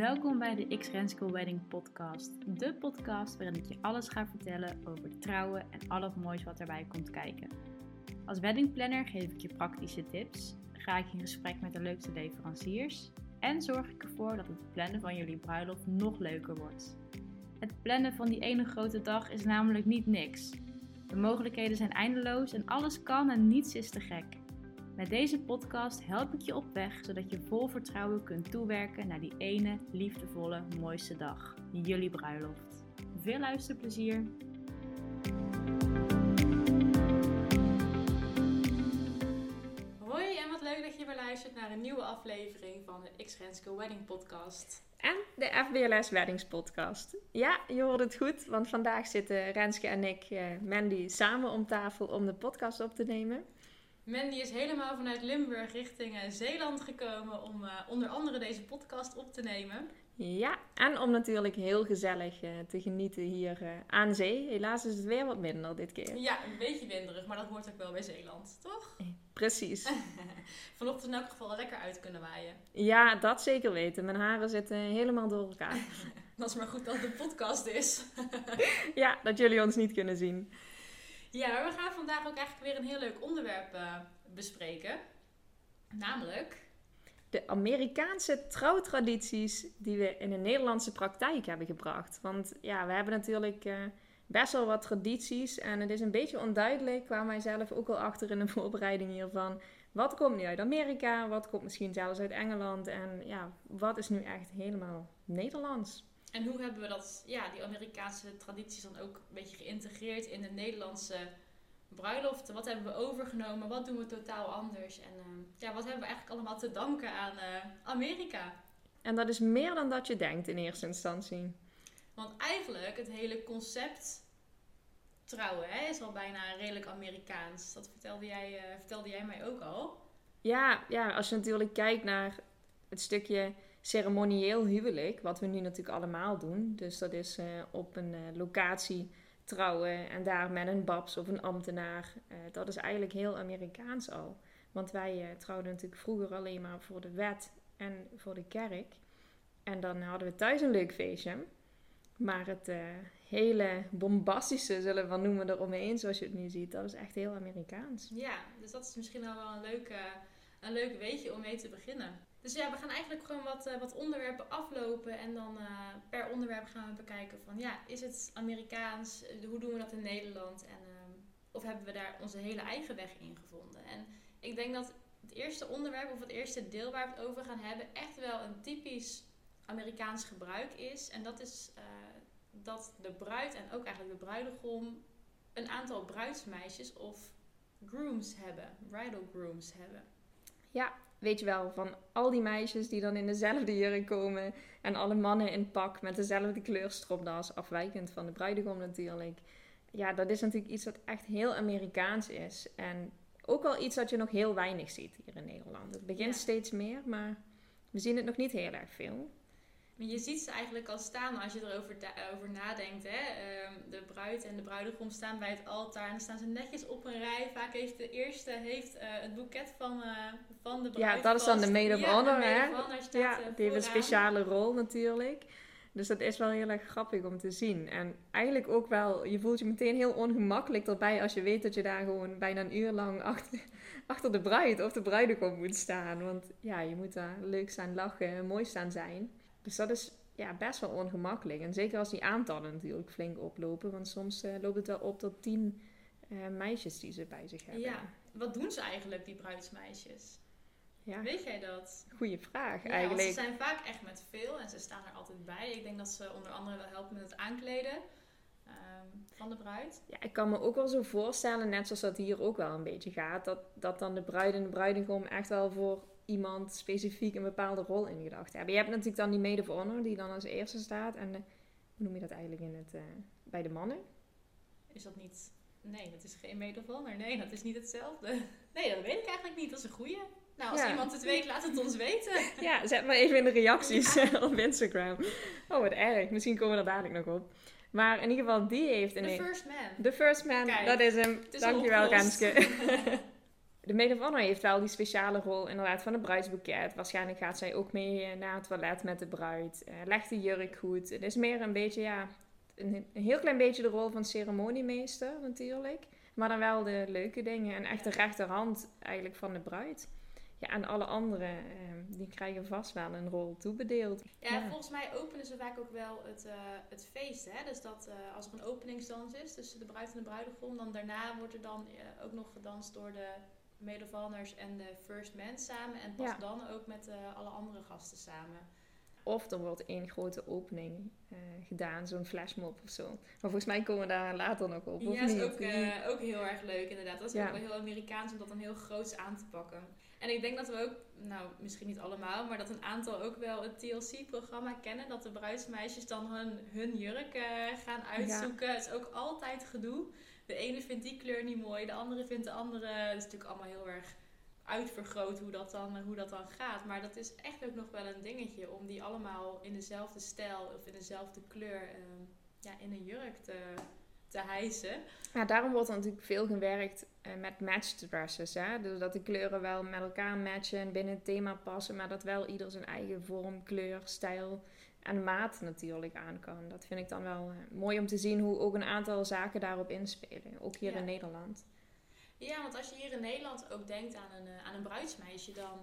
Welkom bij de X Renske Wedding Podcast. De podcast waarin ik je alles ga vertellen over trouwen en al het moois wat erbij komt kijken. Als weddingplanner geef ik je praktische tips, ga ik in gesprek met de leukste leveranciers en zorg ik ervoor dat het plannen van jullie bruiloft nog leuker wordt. Het plannen van die ene grote dag is namelijk niet niks. De mogelijkheden zijn eindeloos en alles kan en niets is te gek. Met deze podcast help ik je op weg zodat je vol vertrouwen kunt toewerken naar die ene liefdevolle mooiste dag, jullie bruiloft. Veel luisterplezier! Hoi en wat leuk dat je weer luistert naar een nieuwe aflevering van de X Renske Wedding Podcast. En de FBLS Weddings Podcast. Ja, je hoort het goed, want vandaag zitten Renske en ik, eh, Mandy, samen om tafel om de podcast op te nemen. Mandy is helemaal vanuit Limburg richting eh, Zeeland gekomen om uh, onder andere deze podcast op te nemen. Ja, en om natuurlijk heel gezellig uh, te genieten hier aan zee. Helaas is het weer wat minder dit keer. Ja, een beetje winderig, maar dat hoort ook wel bij Zeeland, toch? Precies. Vanochtend in elk geval lekker uit kunnen waaien. Ja, dat zeker weten. Mijn haren zitten helemaal door elkaar. dat is maar goed dat het een podcast is. ja, dat jullie ons niet kunnen zien. Ja, we gaan vandaag ook eigenlijk weer een heel leuk onderwerp uh, bespreken. Namelijk... De Amerikaanse trouwtradities die we in de Nederlandse praktijk hebben gebracht. Want ja, we hebben natuurlijk uh, best wel wat tradities. En het is een beetje onduidelijk, kwam mij zelf ook al achter in de voorbereiding hiervan. Wat komt nu uit Amerika? Wat komt misschien zelfs uit Engeland? En ja, wat is nu echt helemaal Nederlands? En hoe hebben we dat, ja, die Amerikaanse tradities dan ook een beetje geïntegreerd in de Nederlandse bruiloften? Wat hebben we overgenomen? Wat doen we totaal anders? En uh, ja, wat hebben we eigenlijk allemaal te danken aan uh, Amerika? En dat is meer dan dat je denkt in eerste instantie. Want eigenlijk het hele concept trouwen hè, is al bijna redelijk Amerikaans. Dat vertelde jij, uh, vertelde jij mij ook al. Ja, ja, als je natuurlijk kijkt naar het stukje ceremonieel huwelijk, wat we nu natuurlijk allemaal doen. Dus dat is uh, op een uh, locatie trouwen en daar met een babs of een ambtenaar. Uh, dat is eigenlijk heel Amerikaans al. Want wij trouwden natuurlijk vroeger alleen maar voor de wet en voor de kerk. En dan hadden we thuis een leuk feestje. Maar het hele bombastische, zullen we wel noemen, eromheen, zoals je het nu ziet, dat is echt heel Amerikaans. Ja, dus dat is misschien al wel een leuk, een leuk weetje om mee te beginnen. Dus ja, we gaan eigenlijk gewoon wat, uh, wat onderwerpen aflopen. En dan uh, per onderwerp gaan we bekijken van ja, is het Amerikaans? Hoe doen we dat in Nederland? En, uh, of hebben we daar onze hele eigen weg in gevonden? En ik denk dat het eerste onderwerp of het eerste deel waar we het over gaan hebben echt wel een typisch Amerikaans gebruik is. En dat is dat de bruid en ook eigenlijk de bruidegom een aantal bruidsmeisjes of grooms hebben, bridal grooms hebben. Ja, weet je wel, van al die meisjes die dan in dezelfde jurk komen. En alle mannen in pak met dezelfde kleurstropdas, afwijkend van de bruidegom natuurlijk. Ja, dat is natuurlijk iets wat echt heel Amerikaans is. En ook wel iets dat je nog heel weinig ziet hier in Nederland. Het begint steeds meer, maar we zien het nog niet heel erg veel. Je ziet ze eigenlijk al staan als je erover over nadenkt. Hè? Ehm, de bruid en de bruidegom staan bij het altaar. En dan staan ze netjes op een rij. Vaak heeft de eerste heeft, uh, het boeket van, uh, van de bruid. Ja, dat is dan de maid of honor. hè? ja, die heeft een speciale rol natuurlijk. Dus dat is wel heel erg grappig om te zien. En eigenlijk ook wel, je voelt je meteen heel ongemakkelijk erbij als je weet dat je daar gewoon bijna een uur lang achter, achter de bruid of de bruidegom moet staan. Want ja, je moet daar leuk staan lachen, mooi staan zijn. Dus dat is ja, best wel ongemakkelijk. En zeker als die aantallen natuurlijk flink oplopen. Want soms uh, loopt het wel op tot tien uh, meisjes die ze bij zich hebben. Ja, wat doen ze eigenlijk, die bruidsmeisjes? Ja. Weet jij dat? Goeie vraag ja, eigenlijk. ze zijn vaak echt met veel en ze staan er altijd bij. Ik denk dat ze onder andere wel helpen met het aankleden um, van de bruid. Ja, ik kan me ook wel zo voorstellen, net zoals dat hier ook wel een beetje gaat, dat, dat dan de bruid en de bruidegom echt wel voor iemand specifiek een bepaalde rol in gedacht hebben. Je hebt natuurlijk dan die maid of honor die dan als eerste staat. En hoe noem je dat eigenlijk in het, uh, bij de mannen? Is dat niet... Nee, dat is geen maid of honor. Nee, dat is niet hetzelfde. Nee, dat weet ik eigenlijk niet. Dat is een goeie. Nou, als iemand het weet, laat het ons weten. Ja, zet maar even in de reacties op Instagram. Oh, wat erg. Misschien komen we er dadelijk nog op. Maar in ieder geval, die heeft... The First Man. The First Man, dat is hem. Dankjewel, Renske. De maid of honor heeft wel die speciale rol inderdaad van het bruidsboeket. Waarschijnlijk gaat zij ook mee eh, naar het toilet met de bruid. Uh, legt de jurk goed. Het is meer een beetje, ja, een, een, heel klein beetje de rol van ceremoniemeester natuurlijk. Maar dan wel de leuke dingen en echt de rechterhand eigenlijk van de bruid. Ja, en alle anderen, uh, die krijgen vast wel een rol toebedeeld. Ja, ja, volgens mij openen ze vaak ook wel het, uh, het feest. Hè? Dus dat uh, als er een openingsdans is tussen de bruid en de bruidegom, dan daarna wordt er dan ook nog gedanst door de of honors en de first man samen. En pas ja. dan ook met alle andere gasten samen. Of er wordt één grote opening uh, gedaan, zo'n flashmob of zo. Maar volgens mij komen we daar later nog op. Ja, dat is ook, uh, ook heel erg leuk inderdaad. Dat is ja. ook wel heel Amerikaans om dat dan heel groots aan te pakken. En ik denk dat we ook, nou misschien niet allemaal, maar dat een aantal ook wel het TLC-programma kennen. Dat de bruidsmeisjes dan hun, hun jurk uh, gaan uitzoeken. Ja. Het is ook altijd gedoe. De ene vindt die kleur niet mooi, de andere vindt de andere. Het is natuurlijk allemaal heel erg uitvergroot hoe dat, dan, hoe dat dan gaat. Maar dat is echt ook nog wel een dingetje om die allemaal in dezelfde stijl of in dezelfde kleur uh, ja, in een jurk te, te hijsen. Ja, daarom wordt er natuurlijk veel gewerkt uh, met matched dresses. Hè? Dus dat de kleuren wel met elkaar matchen en binnen het thema passen, maar dat wel ieder zijn eigen vorm, kleur, stijl en maat natuurlijk aan kan. Dat vind ik dan wel uh, mooi om te zien hoe ook een aantal zaken daarop inspelen, ook hier ja. in Nederland. Ja, want als je hier in Nederland ook denkt aan een, uh, aan een bruidsmeisje, dan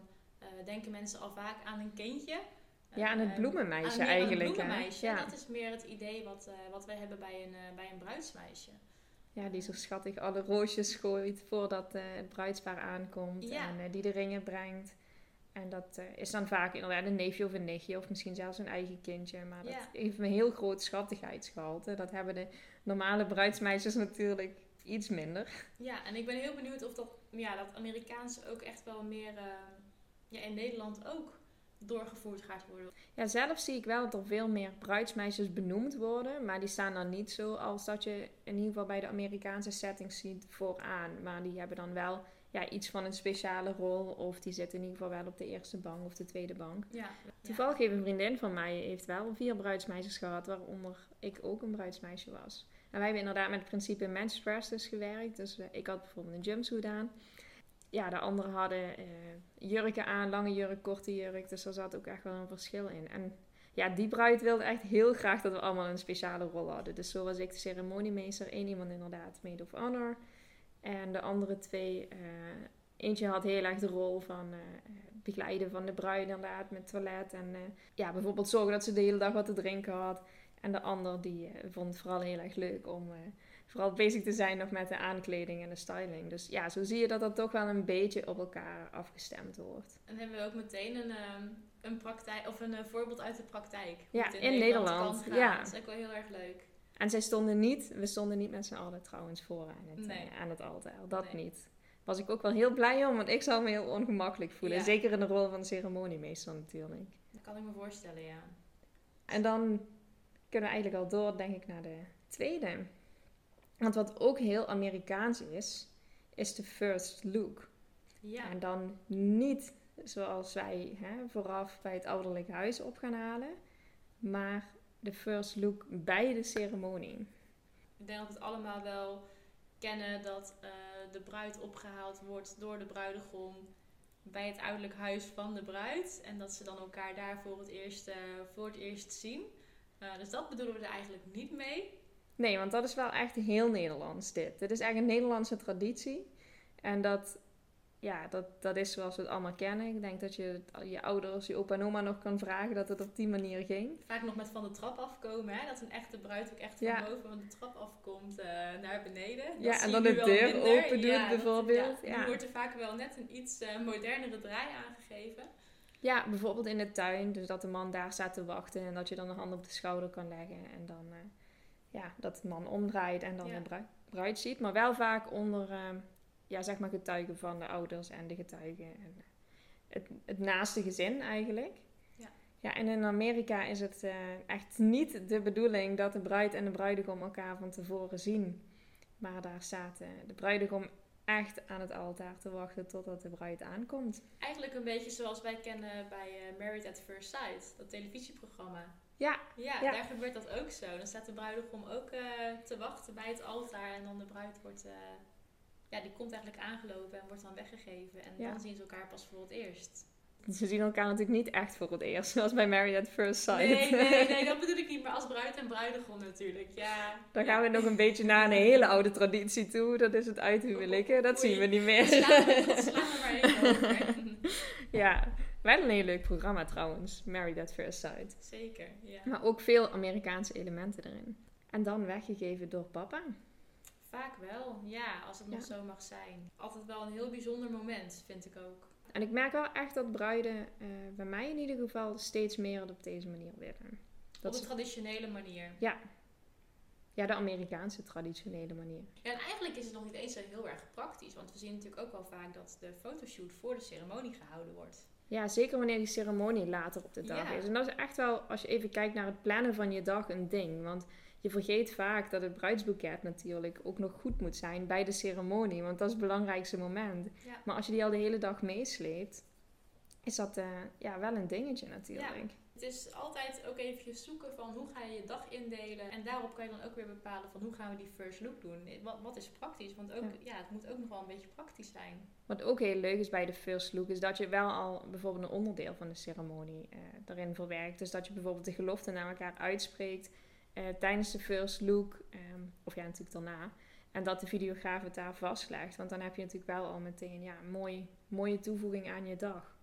denken mensen al vaak aan een kindje. Ja, aan het bloemenmeisje aan, eigenlijk. Een bloemenmeisje. Ja. Dat is meer het idee wat, uh, wat wij hebben bij een, uh, bij een bruidsmeisje. Ja, die zo schattig alle roosjes gooit voordat uh, het bruidspaar aankomt. Ja. En die de ringen brengt. En dat is dan vaak inderdaad een neefje of een nichtje. Of misschien zelfs een eigen kindje. Maar dat ja. heeft een heel groot schattigheidsgehalte. Dat hebben de normale bruidsmeisjes natuurlijk iets minder. Ja, en ik ben heel benieuwd of dat, ja, dat Amerikaanse ook echt wel meer ja, in Nederland ook doorgevoerd gaat worden. Ja, zelf zie ik wel dat er veel meer bruidsmeisjes benoemd worden. Maar die staan dan niet zo als dat je in ieder geval bij de Amerikaanse settings ziet vooraan. Maar die hebben dan wel ja, iets van een speciale rol. Of die zitten in ieder geval wel op de eerste bank of de tweede bank. Ja. Toevallig heeft een vriendin van mij heeft wel vier bruidsmeisjes gehad. Waaronder ik ook een bruidsmeisje was. En wij hebben inderdaad met het principe men's gewerkt. Dus ik had bijvoorbeeld een jumpsuit aan ja, de anderen hadden uh, jurken aan, lange jurk, korte jurk. Dus er zat ook echt wel een verschil in. En ja, die bruid wilde echt heel graag dat we allemaal een speciale rol hadden. Dus zo was ik de ceremoniemeester. Eén iemand inderdaad, maid of honor. En de andere twee, uh, eentje had heel erg de rol van uh, begeleiden van de bruid inderdaad met toilet. En ja, bijvoorbeeld zorgen dat ze de hele dag wat te drinken had. En de ander die vond het vooral heel erg leuk om vooral bezig te zijn nog met de aankleding en de styling. Dus ja, zo zie je dat dat toch wel een beetje op elkaar afgestemd wordt. En hebben we ook meteen een, um, een praktijk of een voorbeeld uit de praktijk. Ja, in, in Nederland. Nederland ja. Dat is ook wel heel erg leuk. En zij stonden niet, we stonden niet met z'n allen trouwens voor aan het, nee. uh, aan het altaar. Dat nee. niet. Was ik ook wel heel blij om, want ik zou me heel ongemakkelijk voelen. Ja. Zeker in de rol van de ceremoniemeester natuurlijk. Dat kan ik me voorstellen, ja. En dan kunnen we eigenlijk al door, denk ik, naar de tweede. Want wat ook heel Amerikaans is, is de first look. Ja. En dan niet zoals wij hè, vooraf bij het ouderlijk huis op gaan halen, maar de first look bij de ceremonie. Ik denk dat we het allemaal wel kennen dat uh, de bruid opgehaald wordt door de bruidegom bij het ouderlijk huis van de bruid. En dat ze dan elkaar daar voor het eerst, uh, voor het eerst zien. Uh, dus dat bedoelen we er eigenlijk niet mee. Nee, want dat is wel echt heel Nederlands dit. Dit is echt een Nederlandse traditie. En dat, ja, dat, dat is zoals we het allemaal kennen. Ik denk dat je je ouders, je opa en oma nog kan vragen dat het op die manier ging. Vaak nog met van de trap afkomen, hè? Dat een echte bruid ook echt van ja. boven van de trap afkomt uh, naar beneden. Dat ja, en dan de deur open doet ja, bijvoorbeeld. Dat, ja, wordt er vaak wel net een iets uh, modernere draai aangegeven. Ja, bijvoorbeeld in de tuin. Dus dat de man daar staat te wachten en dat je dan een hand op de schouder kan leggen. En dan... Uh, ja, dat de man omdraait en dan de bruid, ziet. Maar wel vaak onder uh, ja, zeg maar getuigen van de ouders en de getuigen. En het, het naaste gezin eigenlijk. Ja. ja, en in Amerika is het uh, echt niet de bedoeling dat de bruid en de bruidegom elkaar van tevoren zien. Maar daar uh, de bruidegom echt aan het altaar te wachten totdat de bruid aankomt. Eigenlijk een beetje zoals wij kennen bij uh, Married at First Sight, dat televisieprogramma. Ja, ja, daar gebeurt dat ook zo. Dan staat de bruidegom ook uh, te wachten bij het altaar en dan de bruid wordt uh, ja, die komt eigenlijk aangelopen en wordt dan weggegeven. En Ja. dan zien ze elkaar pas voor het eerst. Ze zien elkaar natuurlijk niet echt voor het eerst, zoals bij Married at First Sight. Nee, nee, nee, dat bedoel ik niet. Maar als bruid en bruidegom natuurlijk. Ja. Dan gaan we nog een beetje naar een hele oude traditie toe. Dat is het uithuwelijken. Dat Oei. zien we niet meer. slaan we, dat slaan we maar even over. Ja, wel een heel leuk programma trouwens. Married at First Sight. Zeker, ja. Maar ook veel Amerikaanse elementen erin. En dan weggegeven door papa. Vaak wel, ja, als het nog zo mag zijn. Altijd wel een heel bijzonder moment, vind ik ook. En ik merk wel echt dat bruiden, eh, bij mij in ieder geval, steeds meer het op deze manier willen. Dat Op een traditionele manier. ja, de Amerikaanse traditionele manier. Ja, en eigenlijk is het nog niet eens zo heel erg praktisch. Want we zien natuurlijk ook wel vaak dat de fotoshoot voor de ceremonie gehouden wordt. Ja, zeker wanneer die ceremonie later op de dag Ja. is. En dat is echt wel, als je even kijkt naar het plannen van je dag, een ding. Want je vergeet vaak dat het bruidsboeket natuurlijk ook nog goed moet zijn bij de ceremonie. Want dat is het belangrijkste moment. Ja. Maar als je die al de hele dag meesleept, is dat eh, ja, wel een dingetje natuurlijk. Het is altijd ook eventjes zoeken van hoe ga je je dag indelen. En daarop kan je dan ook weer bepalen van hoe gaan we die first look doen. Wat, wat is praktisch? Want ook, Ja. ja. het moet ook nog wel een beetje praktisch zijn. Wat ook heel leuk is bij de first look, is dat je wel al bijvoorbeeld een onderdeel van de ceremonie eh erin verwerkt. Dus dat je bijvoorbeeld de gelofte naar elkaar uitspreekt eh, tijdens de first look, ehm, of ja, natuurlijk daarna. En dat de videograaf het daar vastlegt. Want dan heb je natuurlijk wel al meteen ja, een mooi, mooie toevoeging aan je dag.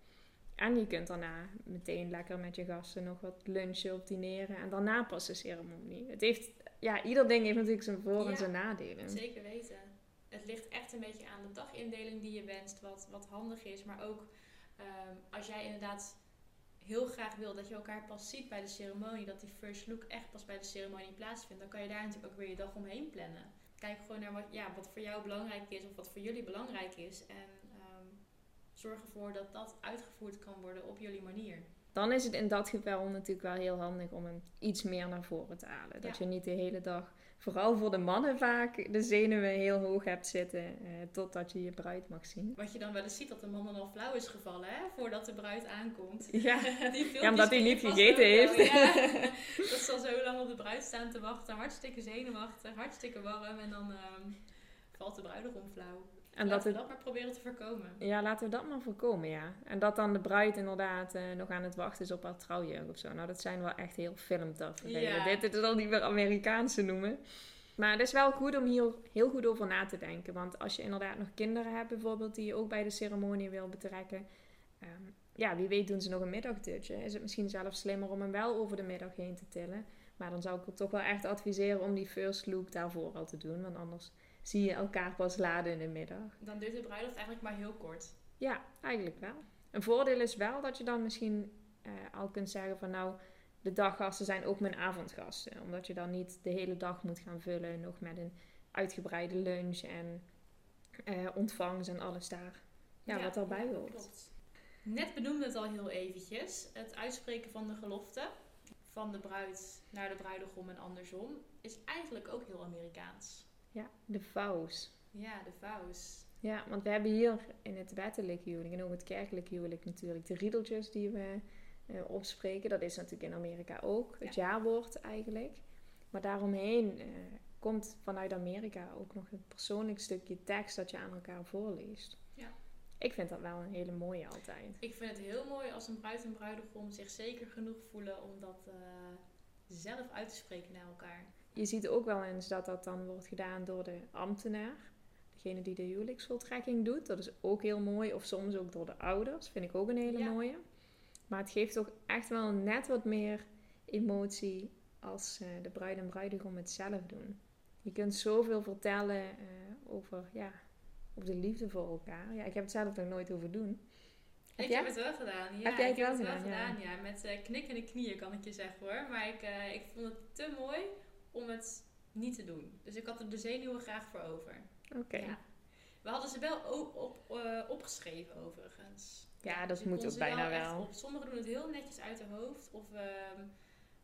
En je kunt daarna meteen lekker met je gasten nog wat lunchen of dineren. En daarna pas de ceremonie. Het heeft, ja, ieder ding heeft natuurlijk zijn voor- en Ja, zijn nadelen. Zeker weten. Het ligt echt een beetje aan de dagindeling die je wenst, wat, wat handig is. Maar ook ehm, als jij inderdaad heel graag wil dat je elkaar pas ziet bij de ceremonie, dat die first look echt pas bij de ceremonie plaatsvindt, dan kan je daar natuurlijk ook weer je dag omheen plannen. Kijk gewoon naar wat, ja, wat voor jou belangrijk is of wat voor jullie belangrijk is. En ehm, zorg ervoor dat dat uitgevoerd kan worden op jullie manier. Dan is het in dat geval natuurlijk wel heel handig om hem iets meer naar voren te halen. Dat Ja. je niet de hele dag, vooral voor de mannen vaak, de zenuwen heel hoog hebt zitten eh, totdat je je bruid mag zien. Wat je dan wel eens ziet dat de man dan al flauw is gevallen, hè, voordat de bruid aankomt. Ja, Ja, omdat hij niet gegeten wel, heeft. ja. dat ze al zo lang op de bruid staan te wachten. Hartstikke zenuwachtig, hartstikke warm. En dan ehm, valt de bruidegom flauw. En dat Laten we het, dat maar proberen te voorkomen. ja, laten we dat maar voorkomen, ja. En dat dan de bruid inderdaad eh, nog aan het wachten is op haar trouwjurk of zo. Nou, dat zijn wel echt heel filmtafereelen. Ja. Dit, dit is al niet meer Amerikaanse noemen. Maar het is wel goed om hier heel goed over na te denken. Want als je inderdaad nog kinderen hebt bijvoorbeeld die je ook bij de ceremonie wil betrekken. ehm, ja, wie weet doen ze nog een middagdutje. Is het misschien zelfs slimmer om hem wel over de middag heen te tillen. Maar dan zou ik er toch wel echt adviseren om die first look daarvoor al te doen. Want anders zie je elkaar pas laden in de middag. Dan duurt de bruiloft eigenlijk maar heel kort. Ja, eigenlijk wel. Een voordeel is wel dat je dan misschien eh, al kunt zeggen van nou, de daggasten zijn ook mijn avondgasten. Omdat je dan niet de hele dag moet gaan vullen nog met een uitgebreide lunch en eh, ontvangst en alles daar. Ja, wat daarbij hoort. Klopt. Net benoemde het al heel eventjes. Het uitspreken van de gelofte van de bruid naar de bruidegom en andersom is eigenlijk ook heel Amerikaans. Ja, de vouws. Ja, de vows. Ja, want we hebben hier in het wettelijk huwelijk en ook het kerkelijk huwelijk natuurlijk de riedeltjes die we eh, opspreken. Dat is natuurlijk in Amerika ook, het jaarwoord eigenlijk. Maar daaromheen eh, komt vanuit Amerika ook nog een persoonlijk stukje tekst dat je aan elkaar voorleest. Ja. Ik vind dat wel een hele mooie altijd. Ik vind het heel mooi als een bruid en bruidegom zich zeker genoeg voelen om dat eh, zelf uit te spreken naar elkaar. Je ziet ook wel eens dat dat dan wordt gedaan door de ambtenaar. Degene die de huwelijksvoltrekking doet. Dat is ook heel mooi. Of soms ook door de ouders. Vind ik ook een hele Ja. mooie. Maar het geeft toch echt wel net wat meer emotie als eh, de bruid en bruidegom het zelf doen. Je kunt zoveel vertellen eh, over, ja, over de liefde voor elkaar. Ja, ik heb het zelf nog nooit over doen. Heb ik jij? heb het wel gedaan. Ja, Heb jij het ik wel heb het wel gedaan, ja. gedaan. Ja, met eh, knikkende knieën kan ik je zeggen hoor. Maar ik, ik vond het te mooi om het niet te doen. Dus ik had er de zenuwen graag voor over. Oké. Ja. We hadden ze wel op, op, eh, opgeschreven overigens. Ja, dat dus moet ook bijna echt wel. op. Sommigen doen het heel netjes uit hun hoofd. Of ehm,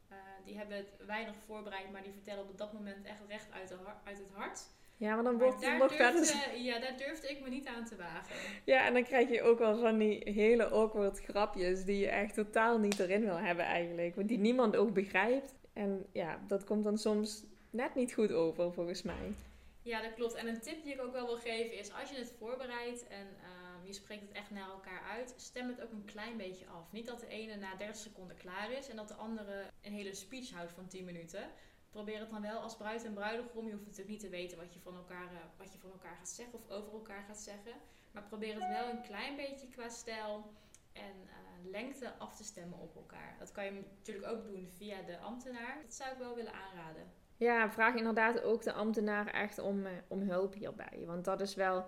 eh, die hebben het weinig voorbereid, maar die vertellen op dat moment echt recht uit, de uit het hart. Ja, maar dan wordt het daar nog verder... ja, daar durfde ik me niet aan te wagen. Ja, en dan krijg je ook wel van die hele awkward grapjes die je echt totaal niet erin wil hebben eigenlijk. Want die niemand ook begrijpt. En ja, dat komt dan soms net niet goed over volgens mij. Ja, dat klopt. En een tip die ik ook wel wil geven is, als je het voorbereidt en ehm, je spreekt het echt naar elkaar uit, stem het ook een klein beetje af. Niet dat de ene na 30 seconden klaar is en dat de andere een hele speech houdt van 10 minuten. Probeer het dan wel als bruid en bruidegom. Je hoeft natuurlijk niet te weten wat je van elkaar, eh, wat je van elkaar gaat zeggen of over elkaar gaat zeggen. Maar probeer het wel een klein beetje qua stijl en uh, lengte af te stemmen op elkaar. Dat kan je natuurlijk ook doen via de ambtenaar. Dat zou ik wel willen aanraden. Ja, vraag inderdaad ook de ambtenaar echt om, uh, om hulp hierbij. Want dat is wel.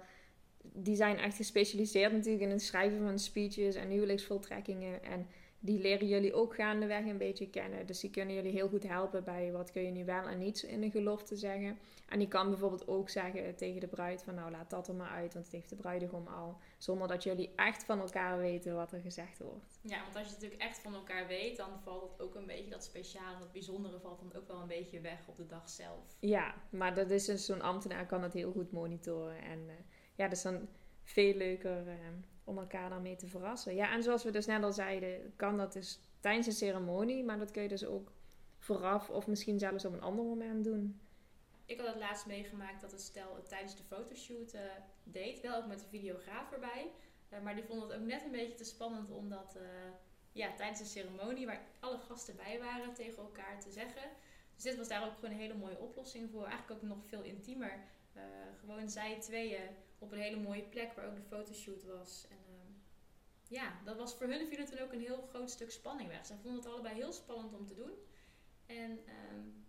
Die zijn echt gespecialiseerd natuurlijk in het schrijven van speeches en huwelijksvoltrekkingen. En die leren jullie ook gaandeweg een beetje kennen. Dus die kunnen jullie heel goed helpen bij wat kun je nu wel en niet in een gelofte zeggen. En die kan bijvoorbeeld ook zeggen tegen de bruid van nou laat dat er maar uit, want het heeft de bruidegom al. Zonder dat jullie echt van elkaar weten wat er gezegd wordt. Ja, want als je het natuurlijk echt van elkaar weet, dan valt het ook een beetje dat speciale, dat bijzondere valt dan ook wel een beetje weg op de dag zelf. Ja, maar dat is dus zo'n ambtenaar kan dat heel goed monitoren. En uh, ja, dat is dan veel leuker. Uh, om elkaar daarmee te verrassen. Ja, en zoals we dus net al zeiden, kan dat dus tijdens een ceremonie, maar dat kun je dus ook vooraf of misschien zelfs op een ander moment doen. Ik had het laatst meegemaakt dat het stel het tijdens de fotoshoot uh, deed, wel ook met de videograaf erbij. Uh, maar die vond het ook net een beetje te spannend om dat uh, ja, tijdens de ceremonie, waar alle gasten bij waren, tegen elkaar te zeggen. Dus dit was daar ook gewoon een hele mooie oplossing voor. Eigenlijk ook nog veel intiemer. gewoon zij tweeën op een hele mooie plek waar ook de fotoshoot was. En uh, ja, dat was voor hun viel ook een heel groot stuk spanning weg. Ze vonden het allebei heel spannend om te doen. En uh,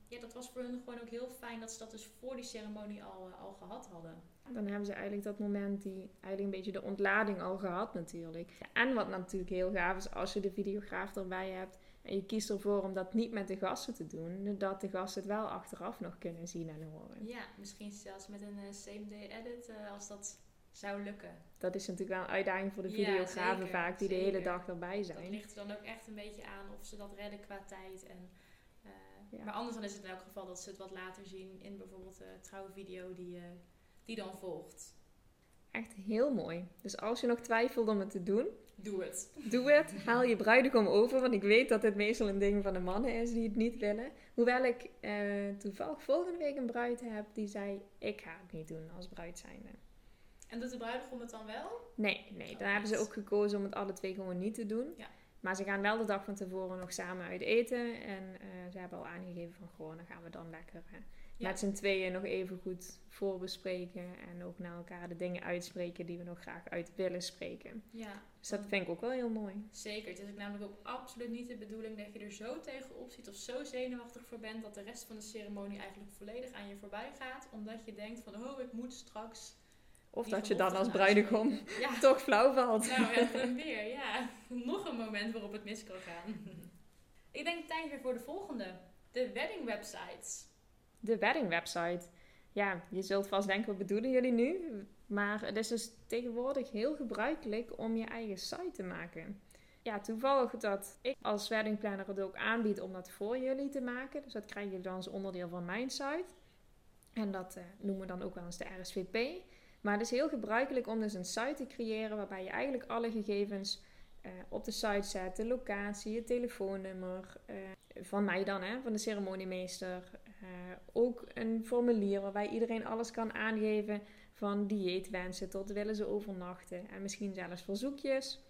ja, dat was voor hun gewoon ook heel fijn dat ze dat dus voor die ceremonie al, uh, al gehad hadden. Dan hebben ze eigenlijk dat moment, die eigenlijk een beetje de ontlading al gehad natuurlijk. En wat natuurlijk heel gaaf is, als je de videograaf erbij hebt en je kiest ervoor om dat niet met de gasten te doen, dat de gasten het wel achteraf nog kunnen zien en horen. Ja, misschien zelfs met een uh, same day edit uh, als dat zou lukken. Dat is natuurlijk wel een uitdaging voor de videografen ja, vaak, die zeker. de hele dag erbij zijn. Dat ligt er dan ook echt een beetje aan of ze dat redden qua tijd. En, uh, ja. Maar anders dan is het in elk geval dat ze het wat later zien in bijvoorbeeld de trouwvideo die, die dan volgt. Echt heel mooi. Dus als je nog twijfelt om het te doen, Doe het. Doe het. Haal je bruidegom over. Want ik weet dat dit meestal een ding van de mannen is die het niet willen. Hoewel ik uh, toevallig volgende week een bruid heb die zei: Ik ga het niet doen als bruid zijnde. En doet de bruidegom het dan wel? Nee, nee. Oh, dan hebben ze ook gekozen om het alle twee gewoon niet te doen. Ja. Maar ze gaan wel de dag van tevoren nog samen uit eten. En uh, ze hebben al aangegeven van gewoon, dan gaan we dan lekker uh, ja. met z'n tweeën nog even goed voorbespreken. En ook naar elkaar de dingen uitspreken die we nog graag uit willen spreken. Ja. Dus dat vind ik ook wel heel mooi. Zeker. Het is ook namelijk ook absoluut niet de bedoeling dat je er zo tegenop ziet of zo zenuwachtig voor bent dat de rest van de ceremonie eigenlijk volledig aan je voorbij gaat. Omdat je denkt van, oh, ik moet straks of dat je dan als bruidegom ja. toch flauw valt. Nou ja, dan weer, ja. Nog een moment waarop het mis kan gaan. Ik denk tijd weer voor de volgende. De wedding websites. De wedding website. Ja, je zult vast denken, wat bedoelen jullie nu? Maar het is dus tegenwoordig heel gebruikelijk om je eigen site te maken. Ja, toevallig dat ik als weddingplanner het ook aanbied om dat voor jullie te maken. Dus dat krijg je dan als onderdeel van mijn site. En dat uh, noemen we dan ook wel eens de RSVP. Maar het is heel gebruikelijk om dus een site te creëren waarbij je eigenlijk alle gegevens uh, op de site zet. De locatie, het telefoonnummer, uh, van mij dan, hè, van de ceremoniemeester. Uh, ook een formulier waarbij iedereen alles kan aangeven van dieetwensen tot willen ze overnachten. En misschien zelfs verzoekjes.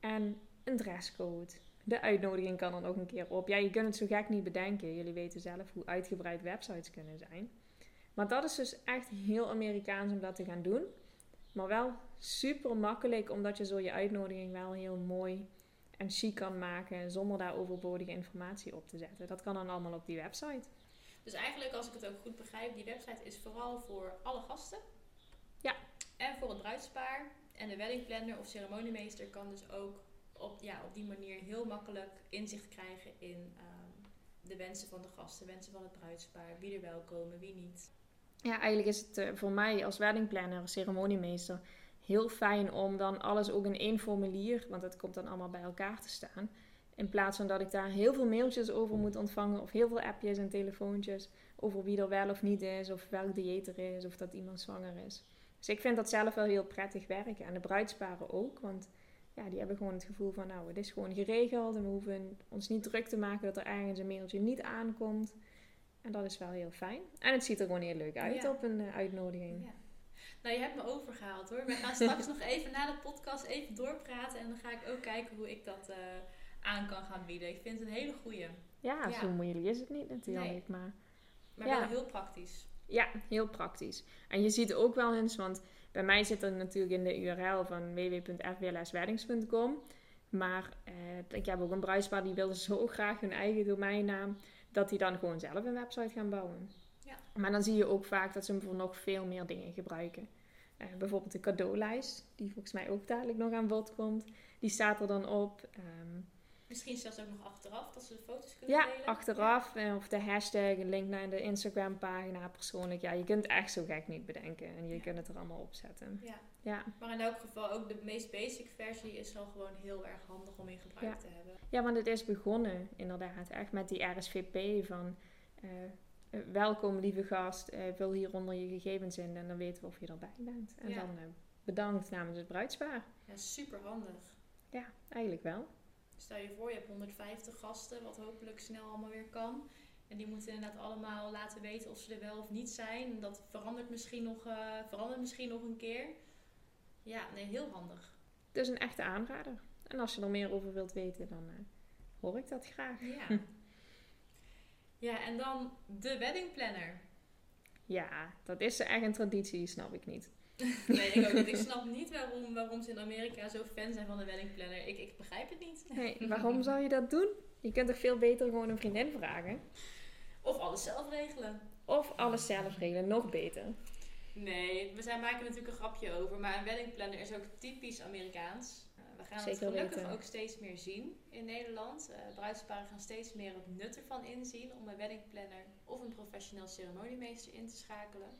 En een dresscode. De uitnodiging kan er nog een keer op. Ja, je kunt het zo gek niet bedenken. Jullie weten zelf hoe uitgebreid websites kunnen zijn. Maar dat is dus echt heel Amerikaans om dat te gaan doen. Maar wel super makkelijk, omdat je zo je uitnodiging wel heel mooi en chic kan maken zonder daar overbodige informatie op te zetten. Dat kan dan allemaal op die website. Dus eigenlijk, als ik het ook goed begrijp, die website is vooral voor alle gasten. Ja. En voor het bruidspaar. En de weddingplanner of ceremoniemeester kan dus ook op, ja, op die manier heel makkelijk inzicht krijgen in um, de wensen van de gasten, wensen van het bruidspaar, wie er wel komen, wie niet ja, eigenlijk is het uh, voor mij als weddingplanner, ceremoniemeester, heel fijn om dan alles ook in één formulier, want het komt dan allemaal bij elkaar te staan. In plaats van dat ik daar heel veel mailtjes over moet ontvangen of heel veel appjes en telefoontjes over wie er wel of niet is, of welk dieet er is, of dat iemand zwanger is. Dus ik vind dat zelf wel heel prettig werken. En de bruidsparen ook, want ja, die hebben gewoon het gevoel van nou, het is gewoon geregeld en we hoeven ons niet druk te maken dat er ergens een mailtje niet aankomt. En dat is wel heel fijn. En het ziet er gewoon heel leuk uit Ja. op een eh, uitnodiging. Ja. Nou, je hebt me overgehaald hoor. We gaan straks nog even na de podcast even doorpraten. En dan ga ik ook kijken hoe ik dat eh, aan kan gaan bieden. Ik vind het een hele goeie. Ja, Ja. zo moeilijk is het niet natuurlijk. Nee. Maar Maar wel heel praktisch. ja, heel praktisch. En je ziet ook wel eens, want bij mij zit er natuurlijk in de URL van www.fblsweddings.com. Maar eh, ik heb ook een bruidspaar die wilde zo graag hun eigen domeinnaam, dat die dan gewoon zelf een website gaan bouwen. Ja. Maar dan zie je ook vaak dat ze hem voor nog veel meer dingen gebruiken. Eh, bijvoorbeeld de cadeaulijst, die volgens mij ook dadelijk nog aan bod komt. Die staat er dan op. Ehm, Misschien zelfs ook nog achteraf dat ze de foto's kunnen ja, delen. achteraf. eh, Of de hashtag, een link naar de Instagram pagina persoonlijk. Ja, je kunt het echt zo gek niet bedenken. En je Ja. kunt het er allemaal op zetten. Ja. Ja. Maar in elk geval ook de meest basic versie is al gewoon heel erg handig om in gebruik Ja. te hebben. ja, want het is begonnen inderdaad echt met die RSVP van... eh, eh, welkom lieve gast, eh, vul hieronder je gegevens in en dan weten we of je erbij bent. En Ja. dan bedankt namens het bruidspaar. Ja, super handig. Ja, eigenlijk wel. Stel je voor, je hebt 150 gasten, wat hopelijk snel allemaal weer kan. En die moeten inderdaad allemaal laten weten of ze er wel of niet zijn. En dat verandert misschien nog, eh, verandert misschien nog een keer. Ja, nee, heel handig. Dus een echte aanrader. En als je er meer over wilt weten, dan eh, hoor ik dat graag. Ja. ja, en dan de wedding planner. Ja, dat is echt een traditie, snap ik niet. Nee, ik ook niet. Ik snap niet waarom, waarom ze in Amerika zo fan zijn van de wedding planner. Ik, ik begrijp het niet. Nee, waarom zou je dat doen? Je kunt toch veel beter gewoon een vriendin vragen? Of alles zelf regelen. Of alles zelf regelen, nog beter. Nee, we zijn, maken natuurlijk een grapje over. Maar een wedding planner is ook typisch Amerikaans. Eh, we gaan het gelukkig weten. ook steeds meer zien in Nederland. Eh bruidsparen gaan steeds meer het nut ervan inzien om een wedding planner of een professioneel ceremoniemeester in te schakelen.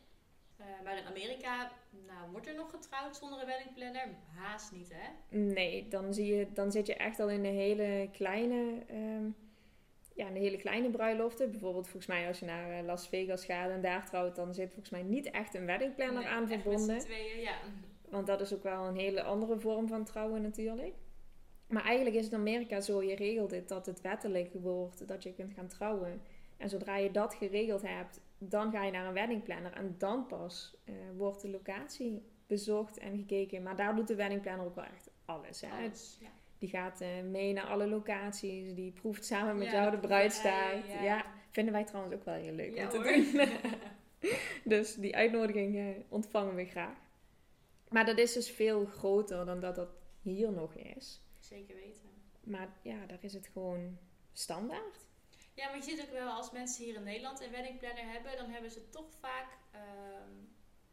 Eh, maar in Amerika nou, wordt er nog getrouwd zonder een wedding planner? Haast niet, hè? Nee, dan, zie je, dan zit je echt al in de hele kleine, ehm, ja, in de hele kleine bruiloften. Bijvoorbeeld volgens mij als je naar eh, Las Vegas gaat en daar trouwt, dan zit volgens mij niet echt een weddingplanner Nee, aan met verbonden. z'n tweeën, ja. Want dat is ook wel een hele andere vorm van trouwen natuurlijk. Maar eigenlijk is het in Amerika zo, je regelt het dat het wettelijk wordt dat je kunt gaan trouwen. En zodra je dat geregeld hebt, dan ga je naar een weddingplanner. En dan pas eh, wordt de locatie bezocht en gekeken. Maar daar doet de weddingplanner ook wel echt alles. Hè? Alles, ja. Die gaat eh, mee naar alle locaties. Die proeft samen met Ja, jou de bruidstaart. Ja, ja. vinden wij trouwens ook wel heel leuk om te doen. dus die uitnodiging eh, ontvangen we graag. Maar dat is dus veel groter dan dat dat hier nog is. Zeker weten. Maar ja, daar is het gewoon standaard. Ja, maar je ziet ook wel als mensen hier in Nederland een wedding planner hebben, dan hebben ze toch vaak, ehm,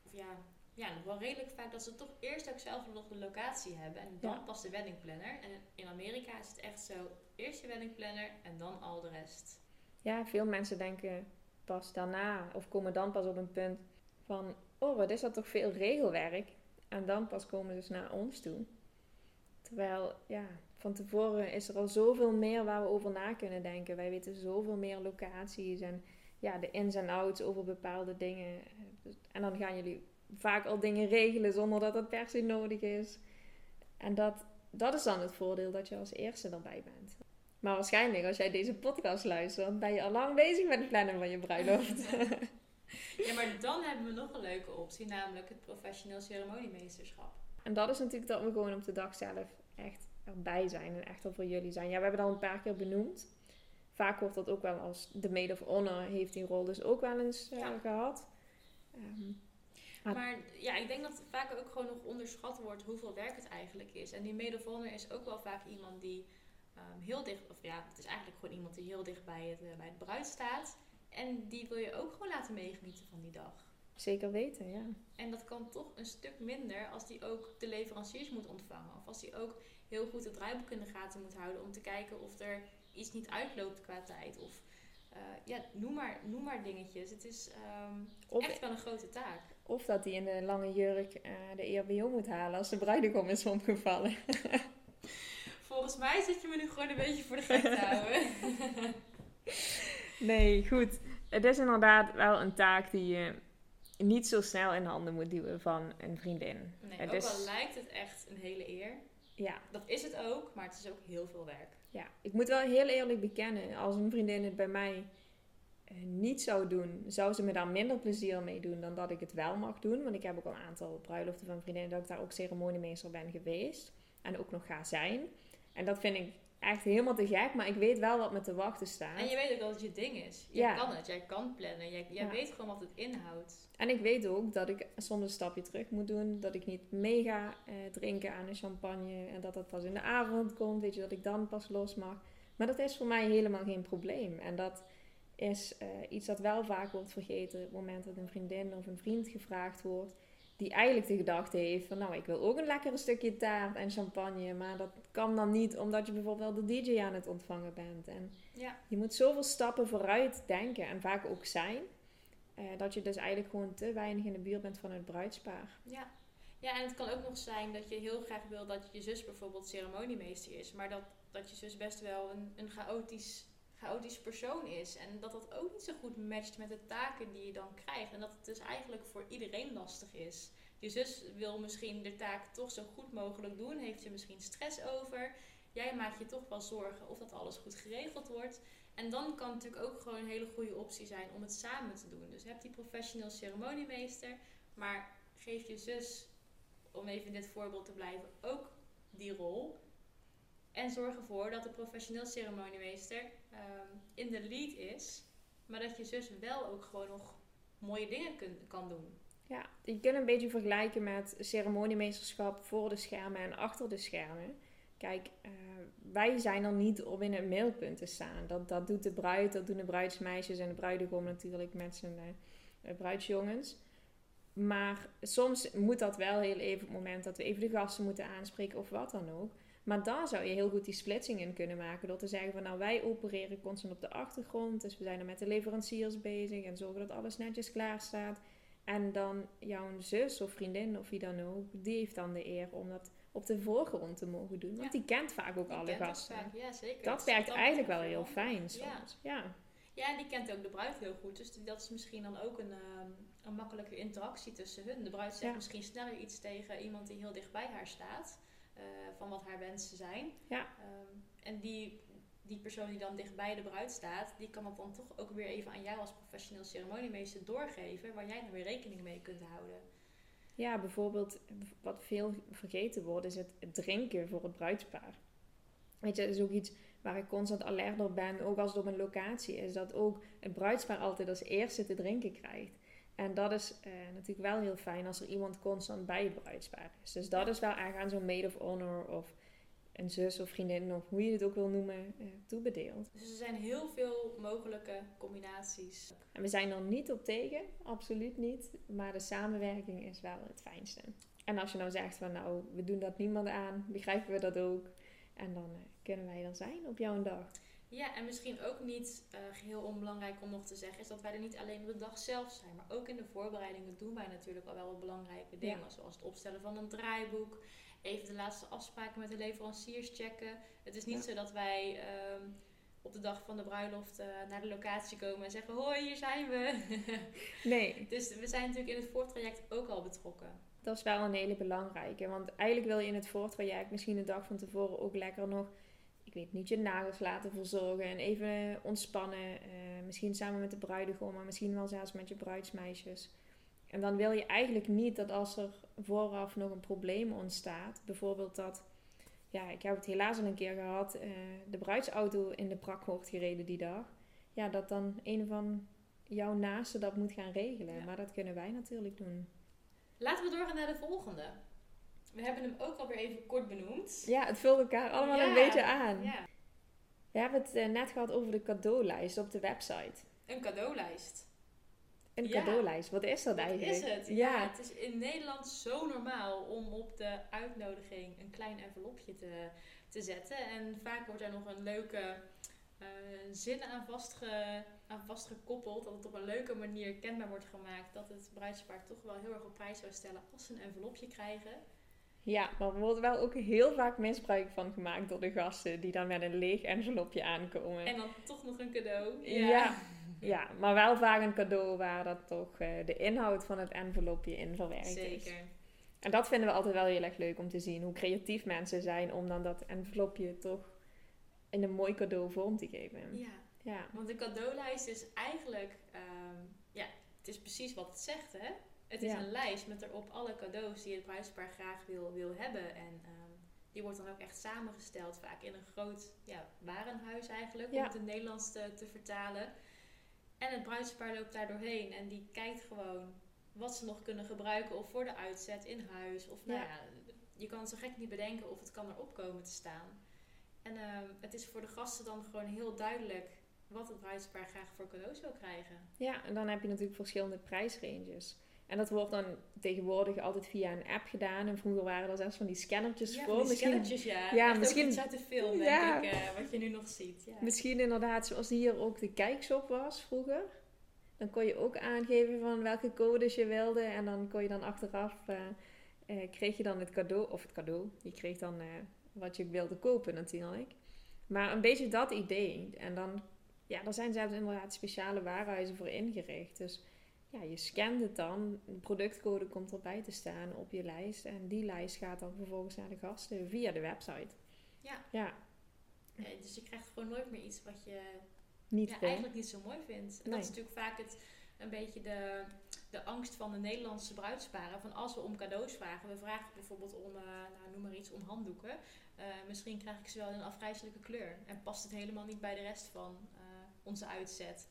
of ja, ja, nog wel redelijk vaak dat ze toch eerst ook zelf nog de locatie hebben en dan Ja. pas de wedding planner. En in Amerika is het echt zo, eerst je wedding planner en dan al de rest. Ja, veel mensen denken pas daarna of komen dan pas op een punt van... Oh, wat is dat toch veel regelwerk? En dan pas komen ze naar ons toe. Terwijl, ja, van tevoren is er al zoveel meer waar we over na kunnen denken. Wij weten zoveel meer locaties en ja, de ins en outs over bepaalde dingen. En dan gaan jullie vaak al dingen regelen zonder dat dat per se nodig is. En dat, dat is dan het voordeel dat je als eerste erbij bent. Maar waarschijnlijk, als jij deze podcast luistert, ben je al lang bezig met het plannen van je bruiloft. Ja, maar dan hebben we nog een leuke optie, namelijk het professioneel ceremoniemeesterschap. en dat is natuurlijk dat we gewoon op de dag zelf echt erbij zijn en echt er voor jullie zijn. Ja, we hebben dat al een paar keer benoemd. Vaak wordt dat ook wel als de maid of honor heeft die rol dus ook wel eens eh, Ja. gehad. Ehm, Maar- ja, ik denk dat het vaak ook gewoon nog onderschat wordt hoeveel werk het eigenlijk is. En die maid of honor is ook wel vaak iemand die ehm, heel dicht, of ja, het is eigenlijk gewoon iemand die heel dicht bij het, eh, bij het bruid staat. En die wil je ook gewoon laten meegenieten van die dag. zeker weten, ja. En dat kan toch een stuk minder als die ook de leveranciers moet ontvangen. Of als die ook heel goed het draaiboek in de gaten moet houden om te kijken of er iets niet uitloopt qua tijd. Of eh, ja, noem maar, noem maar dingetjes. Het is ehm, Of, echt wel een grote taak. of dat hij in de lange jurk eh, de ERBO moet halen als de bruidegom is omgevallen. Volgens mij zit je me nu gewoon een beetje voor de gek te houden. Nee, goed. Het is inderdaad wel een taak die je niet zo snel in handen moet duwen van een vriendin. Nee, Het ook is- al lijkt het echt een hele eer. Ja, Dat is het ook, maar het is ook heel veel werk. ja, ik moet wel heel eerlijk bekennen, als een vriendin het bij mij eh, niet zou doen, zou ze me daar minder plezier mee doen dan dat ik het wel mag doen. Want ik heb ook al een aantal bruiloften van vriendinnen dat ik daar ook ceremoniemeester ben geweest. En ook nog ga zijn. En dat vind ik echt helemaal te gek, maar ik weet wel wat me te wachten staat. En je weet ook dat het je ding is. Jij Ja. kan het, jij kan plannen, jij, jij Ja. weet gewoon wat het inhoudt. En ik weet ook dat ik soms een stapje terug moet doen. Dat ik niet mega eh, drinken aan een champagne. En dat dat pas in de avond komt. Weet je, dat ik dan pas los mag. Maar dat is voor mij helemaal geen probleem. En dat is eh, iets dat wel vaak wordt vergeten. Op het moment dat een vriendin of een vriend gevraagd wordt. Die eigenlijk de gedachte heeft van nou, ik wil ook een lekkere stukje taart en champagne. Maar dat kan dan niet omdat je bijvoorbeeld de DJ aan het ontvangen bent. En Ja. je moet zoveel stappen vooruit denken en vaak ook zijn. eh, dat je dus eigenlijk gewoon te weinig in de buurt bent van het bruidspaar. Ja. ja, en het kan ook nog zijn dat je heel graag wil dat je zus bijvoorbeeld ceremoniemeester is. Maar dat, dat je zus best wel een, een chaotisch, chaotisch persoon is. En dat dat ook niet zo goed matcht met de taken die je dan krijgt. En dat het dus eigenlijk voor iedereen lastig is. Je zus wil misschien de taak toch zo goed mogelijk doen. Heeft er misschien stress over. Jij maakt je toch wel zorgen of dat alles goed geregeld wordt. En dan kan het natuurlijk ook gewoon een hele goede optie zijn om het samen te doen. Dus heb die professioneel ceremoniemeester, maar geef je zus, om even in dit voorbeeld te blijven, ook die rol. En zorg ervoor dat de professioneel ceremoniemeester ehm, in de lead is, maar dat je zus wel ook gewoon nog mooie dingen kan doen. Ja, je kunt een beetje vergelijken met ceremoniemeesterschap voor de schermen en achter de schermen. Kijk, eh, wij zijn er niet om in het middelpunt te staan. Dat, dat doet de bruid, dat doen de bruidsmeisjes en de bruidegom natuurlijk met zijn eh, eh, bruidsjongens. Maar soms moet dat wel heel even op het moment dat we even de gasten moeten aanspreken of wat dan ook. Maar daar zou je heel goed die splitsing in kunnen maken. Door te zeggen van nou wij opereren constant op de achtergrond. Dus we zijn er met de leveranciers bezig en zorgen dat alles netjes klaar staat. En dan jouw zus of vriendin of wie dan ook, die heeft dan de eer om dat op de voorgrond te mogen doen. Want Ja. die kent vaak ook Die alle dat gasten. vaak, ja, zeker. Dat werkt eigenlijk wel heel fijn soms. Ja. Ja, en die kent ook de bruid heel goed. Dus dat is misschien dan ook een, ehm, een makkelijke interactie tussen hun. De bruid zegt misschien sneller iets tegen iemand die heel dicht bij haar staat. eh, van wat haar wensen zijn. Ja. Ehm, en die, die persoon die dan dicht bij de bruid staat, die kan dat dan toch ook weer even aan jou als professioneel ceremoniemeester doorgeven. Waar jij dan weer rekening mee kunt houden. ja, bijvoorbeeld wat veel vergeten wordt is het drinken voor het bruidspaar. Weet je, dat is ook iets waar ik constant alert op ben, ook als het op een locatie is. Dat ook het bruidspaar altijd als eerste te drinken krijgt. En dat is eh, natuurlijk wel heel fijn als er iemand constant bij het bruidspaar is. Dus dat is wel echt aan zo'n maid of honor of een zus of vriendin of hoe je het ook wil noemen, eh, toebedeeld. Dus er zijn heel veel mogelijke combinaties. En we zijn er niet op tegen, absoluut niet. Maar de samenwerking is wel het fijnste. En als je nou zegt van nou, we doen dat niemand aan, begrijpen we dat ook. En dan eh, kunnen wij er zijn op jouw dag. Ja, en misschien ook niet eh, geheel onbelangrijk om nog te zeggen, is dat wij er niet alleen op de dag zelf zijn, maar ook in de voorbereidingen doen wij natuurlijk al wel belangrijke dingen. Ja. Zoals het opstellen van een draaiboek, even de laatste afspraken met de leveranciers checken. Het is niet Ja. zo dat wij ehm, op de dag van de bruiloft eh, naar de locatie komen en zeggen: Hoi, hier zijn we. Nee, dus we zijn natuurlijk in het voortraject ook al betrokken. dat is wel een hele belangrijke. Want eigenlijk wil je in het voortraject misschien de dag van tevoren ook lekker nog, ik weet niet, je nagels laten verzorgen. En even ontspannen. eh, misschien samen met de bruidegom, maar misschien wel zelfs met je bruidsmeisjes. En dan wil je eigenlijk niet dat als er vooraf nog een probleem ontstaat, bijvoorbeeld dat, ja, ik heb het helaas al een keer gehad, eh, de bruidsauto in de prak wordt gereden die dag. Ja, dat dan een van jouw naasten dat moet gaan regelen. Ja. Maar dat kunnen wij natuurlijk doen. Laten we doorgaan naar de volgende. We hebben hem ook alweer even kort benoemd. Ja, het vult elkaar allemaal Ja, een beetje aan. Ja, We hebben het eh, net gehad over de cadeaulijst op de website. een cadeaulijst. Een Ja. cadeaulijst, wat is dat Wat eigenlijk? is het? Ja. Ja. het is in Nederland zo normaal om op de uitnodiging een klein envelopje te, te zetten. En vaak wordt er nog een leuke eh, zin aan, vastge, aan vastgekoppeld. Dat het op een leuke manier kenbaar wordt gemaakt dat het bruidspaar toch wel heel erg op prijs zou stellen als ze een envelopje krijgen. Ja, maar er wordt wel ook heel vaak misbruik van gemaakt door de gasten die dan met een leeg envelopje aankomen. En dan toch nog een cadeau. Ja. Ja, maar wel vaak een cadeau waar dat toch eh, de inhoud van het envelopje in verwerkt is. zeker. En dat vinden we altijd wel heel erg leuk om te zien. Hoe creatief mensen zijn om dan dat envelopje toch in een mooi cadeau vorm te geven. Ja. Ja. Want de cadeaulijst is eigenlijk, ehm, ja, het is precies wat het zegt, hè? Het is Ja. een lijst met erop alle cadeaus die het bruidspaar graag wil, wil hebben. En ehm, die wordt dan ook echt samengesteld, vaak in een groot ja, warenhuis eigenlijk, om Ja. het in het Nederlands te, te vertalen. En het bruidspaar loopt daar doorheen en die kijkt gewoon wat ze nog kunnen gebruiken of voor de uitzet in huis. Of nou Ja. ja, je kan het zo gek niet bedenken of het kan erop komen te staan. En ehm, het is voor de gasten dan gewoon heel duidelijk wat het bruidspaar graag voor cadeaus wil krijgen. Ja, en dan heb je natuurlijk verschillende prijsranges. En dat wordt dan tegenwoordig altijd via een app gedaan. En vroeger waren er zelfs van die scannertjes Ja, voor. die misschien, scannertjes, ja. Ja, Echt misschien- iets uit de film, Ja. denk ik, eh, wat je nu nog ziet. Ja. misschien inderdaad zoals hier ook de kijkshop was vroeger. Dan kon je ook aangeven van welke codes je wilde. En dan kon je dan achteraf, eh, eh, kreeg je dan het cadeau, of het cadeau. Je kreeg dan wat je wilde kopen natuurlijk. Maar een beetje dat idee. En dan, ja, daar zijn zelfs inderdaad speciale warenhuizen voor ingericht. Dus ja, je scant het dan. De productcode komt erbij te staan op je lijst. En die lijst gaat dan vervolgens naar de gasten via de website. Ja. Ja, dus je krijgt gewoon nooit meer iets wat je niet ja, eigenlijk niet zo mooi vindt. En Nee. dat is natuurlijk vaak het, een beetje de, de angst van de Nederlandse bruidsparen. Van als we om cadeaus vragen. We vragen bijvoorbeeld om, eh, nou, noem maar iets, om handdoeken. Eh, misschien krijg ik ze wel in een afgrijzelijke kleur. En past het helemaal niet bij de rest van eh, onze uitzet.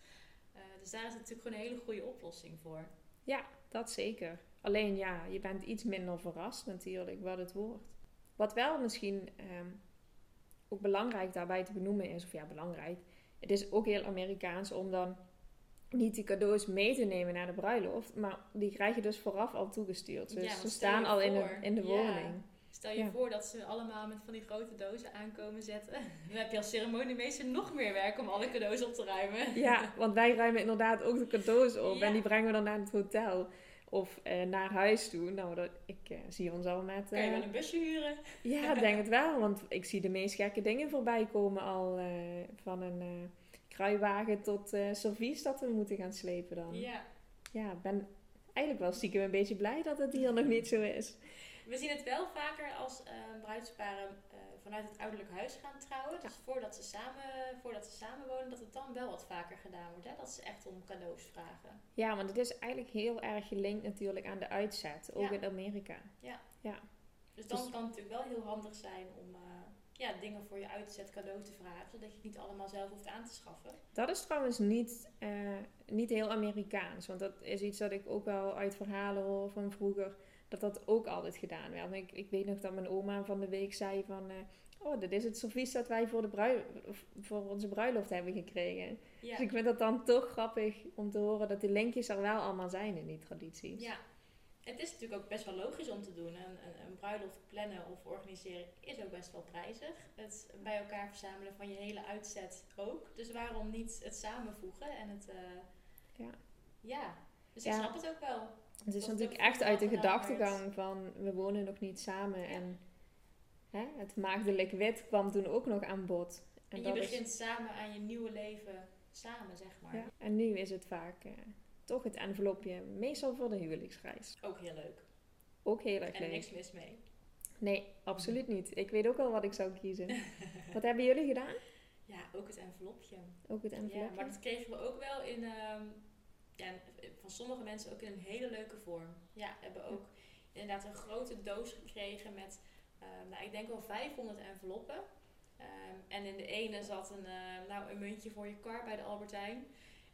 Eh, dus daar is natuurlijk gewoon een hele goede oplossing voor. Ja, dat zeker. Alleen ja, je bent iets minder verrast natuurlijk wat het wordt. Wat wel misschien ehm, ook belangrijk daarbij te benoemen is, of ja, belangrijk. Het is ook heel Amerikaans om dan niet die cadeaus mee te nemen naar de bruiloft, maar die krijg je dus vooraf al toegestuurd. Dus ze staan al in de, in de Ja. woning. Stel je Ja. voor dat ze allemaal met van die grote dozen aankomen zetten. Dan heb je als ceremoniemeester nog meer werk om alle cadeaus op te ruimen. Ja, want wij ruimen inderdaad ook de cadeaus op Ja. en die brengen we dan naar het hotel. Of eh, naar huis toe. Nou, dat, ik eh, zie ons al met... Kan je eh, wel een busje huren? Ja, ik denk het wel. Want ik zie de meest gekke dingen voorbij komen al. eh, van een eh kruiwagen tot eh servies dat we moeten gaan slepen dan. Ja. Ja, ik ben eigenlijk wel stiekem een beetje blij dat het hier nog niet zo is. We zien het wel vaker als eh, bruidsparen eh, vanuit het ouderlijk huis gaan trouwen. Dus voordat ze, samen, voordat ze samenwonen, dat het dan wel wat vaker gedaan wordt. Hè? Dat ze echt om cadeaus vragen. Ja, want het is eigenlijk heel erg gelinkt natuurlijk aan de uitzet. Ook Ja. in Amerika. Dus dan Dus- kan het natuurlijk wel heel handig zijn om eh, ja, dingen voor je uitzet cadeau te vragen. Zodat je het niet allemaal zelf hoeft aan te schaffen. Dat is trouwens niet, eh, niet heel Amerikaans. Want dat is iets dat ik ook wel uit verhalen hoor van vroeger. Dat dat ook altijd gedaan werd. Ik, ik weet nog dat mijn oma van de week zei van... eh, oh, dit is het servies dat wij voor, de brui voor onze bruiloft hebben gekregen. Ja. Dus ik vind dat dan toch grappig om te horen dat die linkjes er wel allemaal zijn in die tradities. Ja, het is natuurlijk ook best wel logisch om te doen. Een, een, een bruiloft plannen of organiseren is ook best wel prijzig. Het bij elkaar verzamelen van je hele uitzet ook. Dus waarom niet het samenvoegen en het... eh, Ja. Ja, dus ik Ja. snap het ook wel. Het is natuurlijk echt uit de gedachtegang van we wonen nog niet samen. En hè, het maagdelijk wit kwam toen ook nog aan bod. En, je is- begint samen aan je nieuwe leven samen, zeg maar. Ja, en nu is het vaak eh, toch het envelopje, meestal voor de huwelijksreis. Ook heel leuk. Ook heel erg En leuk. niks mis mee. Nee, absoluut niet. Ik weet ook al wat ik zou kiezen. wat hebben jullie gedaan? Ja, ook het envelopje. Ook het Ja, envelopje? maar dat kregen we ook wel in, ehm, ja, van sommige mensen ook in een hele leuke vorm. Ja, we hebben ook inderdaad een grote doos gekregen met, ehm, nou, ik denk wel 500 enveloppen. Ehm, en in de ene zat een, eh, nou, een muntje voor je kar bij de Albertijn.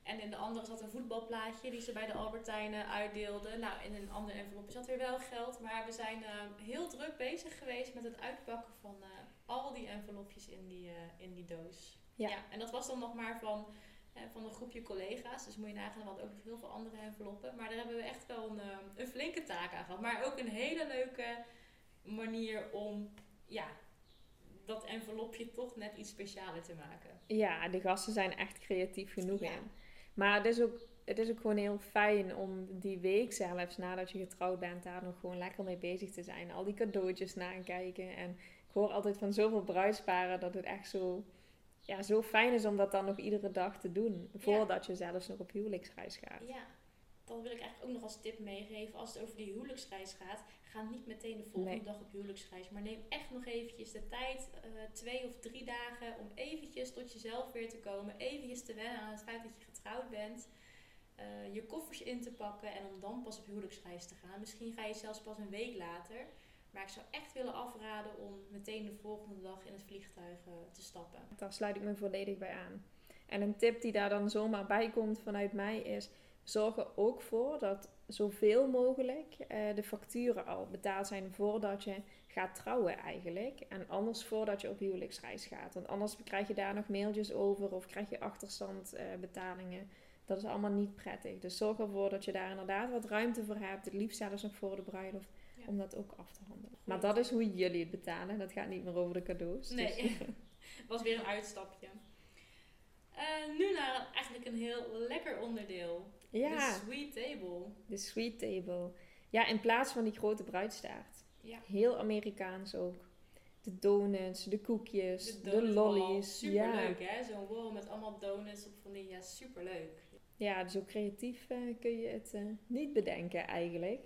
En in de andere zat een voetbalplaatje die ze bij de Albertijn eh, uitdeelden. Nou, in een andere envelopje zat weer wel geld. Maar we zijn ehm, heel druk bezig geweest met het uitpakken van eh, al die envelopjes in die, eh, in die doos. Ja. Ja. en dat was dan nog maar van, eh, van een groepje collega's. Dus moet je nagaan, hadden ook nog heel veel andere enveloppen. Maar daar hebben we echt wel een, eh, een flinke taak aan gehad. Maar ook een hele leuke manier om ja, dat envelopje toch net iets specialer te maken. Ja, de gasten zijn echt creatief genoeg Ja. in. Maar het is, ook, het is ook gewoon heel fijn om die week zelfs, nadat je getrouwd bent, daar nog gewoon lekker mee bezig te zijn. Al die cadeautjes nakijken. En ik hoor altijd van zoveel bruidsparen dat het echt zo, ja, zo fijn is om dat dan nog iedere dag te doen. Voordat je zelfs nog op huwelijksreis gaat. Ja, dat wil ik eigenlijk ook nog als tip meegeven. Als het over die huwelijksreis gaat, ga niet meteen de volgende Nee. dag op huwelijksreis. Maar neem echt nog eventjes de tijd, eh, twee of drie dagen, om eventjes tot jezelf weer te komen. Eventjes te wennen aan het feit dat je getrouwd bent. eh, je koffers in te pakken en om dan pas op huwelijksreis te gaan. Misschien ga je zelfs pas een week later. Maar ik zou echt willen afraden om meteen de volgende dag in het vliegtuig eh, te stappen. Daar sluit ik me volledig bij aan. En een tip die daar dan zomaar bij komt vanuit mij is: zorg er ook voor dat zoveel mogelijk eh, de facturen al betaald zijn voordat je gaat trouwen eigenlijk. En anders voordat je op huwelijksreis gaat. Want anders krijg je daar nog mailtjes over of krijg je achterstandbetalingen. dat is allemaal niet prettig. Dus zorg ervoor dat je daar inderdaad wat ruimte voor hebt. Het liefst zelfs nog voor de bruiloft. Ja. Om dat ook af te handelen. Maar dat is hoe jullie het betalen. Dat gaat niet meer over de cadeaus. Dus- Nee, was weer een uitstapje. Eh, nu naar eigenlijk een heel lekker onderdeel. ja. De sweet table. De sweet table. Ja, in plaats van die grote bruidstaart. Ja. Heel Amerikaans ook. De donuts, de koekjes, de, donut wall. lollies. Super ja. leuk hè, zo'n wall met allemaal donuts op van die, ja super leuk. ja, zo creatief eh, kun je het eh, niet bedenken eigenlijk.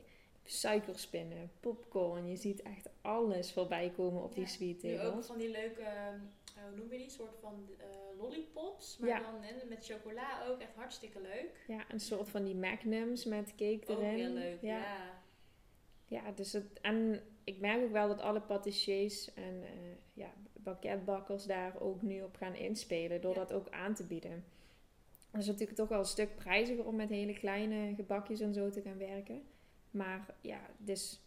Suikerspinnen, popcorn. Je ziet echt alles voorbij komen op die sweet Nu ook van die leuke, eh, hoe noem je die, soort van eh, lollipops. Maar Ja. dan met chocola ook, echt hartstikke leuk. Ja, een soort van die magnums met cake Ook erin. heel leuk, ja. ja. Ja, dus het, en ik merk ook wel dat alle patissiers en eh, ja, banketbakkers daar ook nu op gaan inspelen door dat ook aan te bieden. Het is natuurlijk toch wel een stuk prijziger om met hele kleine gebakjes en zo te gaan werken. Maar ja, dus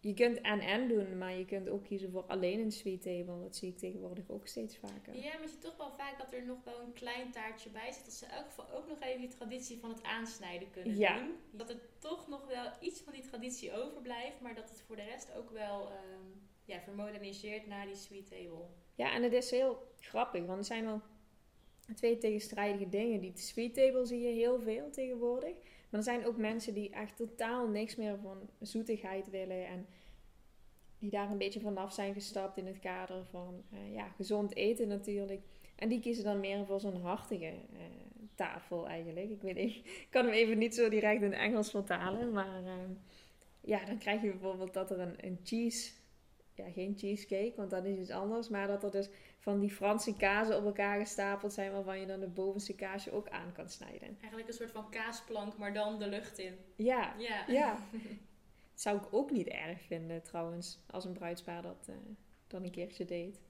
je kunt en-en doen, maar je kunt ook kiezen voor alleen een sweet table. Dat zie ik tegenwoordig ook steeds vaker. Ja, maar je ziet toch wel vaak dat er nog wel een klein taartje bij zit. Dat ze in elk geval ook nog even die traditie van het aansnijden kunnen Ja. doen. Dat er toch nog wel iets van die traditie overblijft. Maar dat het voor de rest ook wel ehm, ja, vermoderniseert naar die sweet table. Ja, en het is heel grappig, want er zijn wel twee tegenstrijdige dingen. Die sweet table zie je heel veel tegenwoordig. Maar er zijn ook mensen die echt totaal niks meer van zoetigheid willen. En die daar een beetje vanaf zijn gestapt in het kader van eh, ja, gezond eten natuurlijk. En die kiezen dan meer voor zo'n hartige eh, tafel eigenlijk. Ik weet niet, ik kan hem even niet zo direct in Engels vertalen. Maar eh, ja, dan krijg je bijvoorbeeld dat er een, een cheese... Ja, geen cheesecake, want dat is iets anders. Maar dat er dus van die Franse kazen op elkaar gestapeld zijn... waarvan je dan de bovenste kaasje ook aan kan snijden. Eigenlijk een soort van kaasplank, maar dan de lucht in. Ja, Ja. ja. Dat zou ik ook niet erg vinden trouwens, als een bruidspaar dat eh, dan een keertje deed.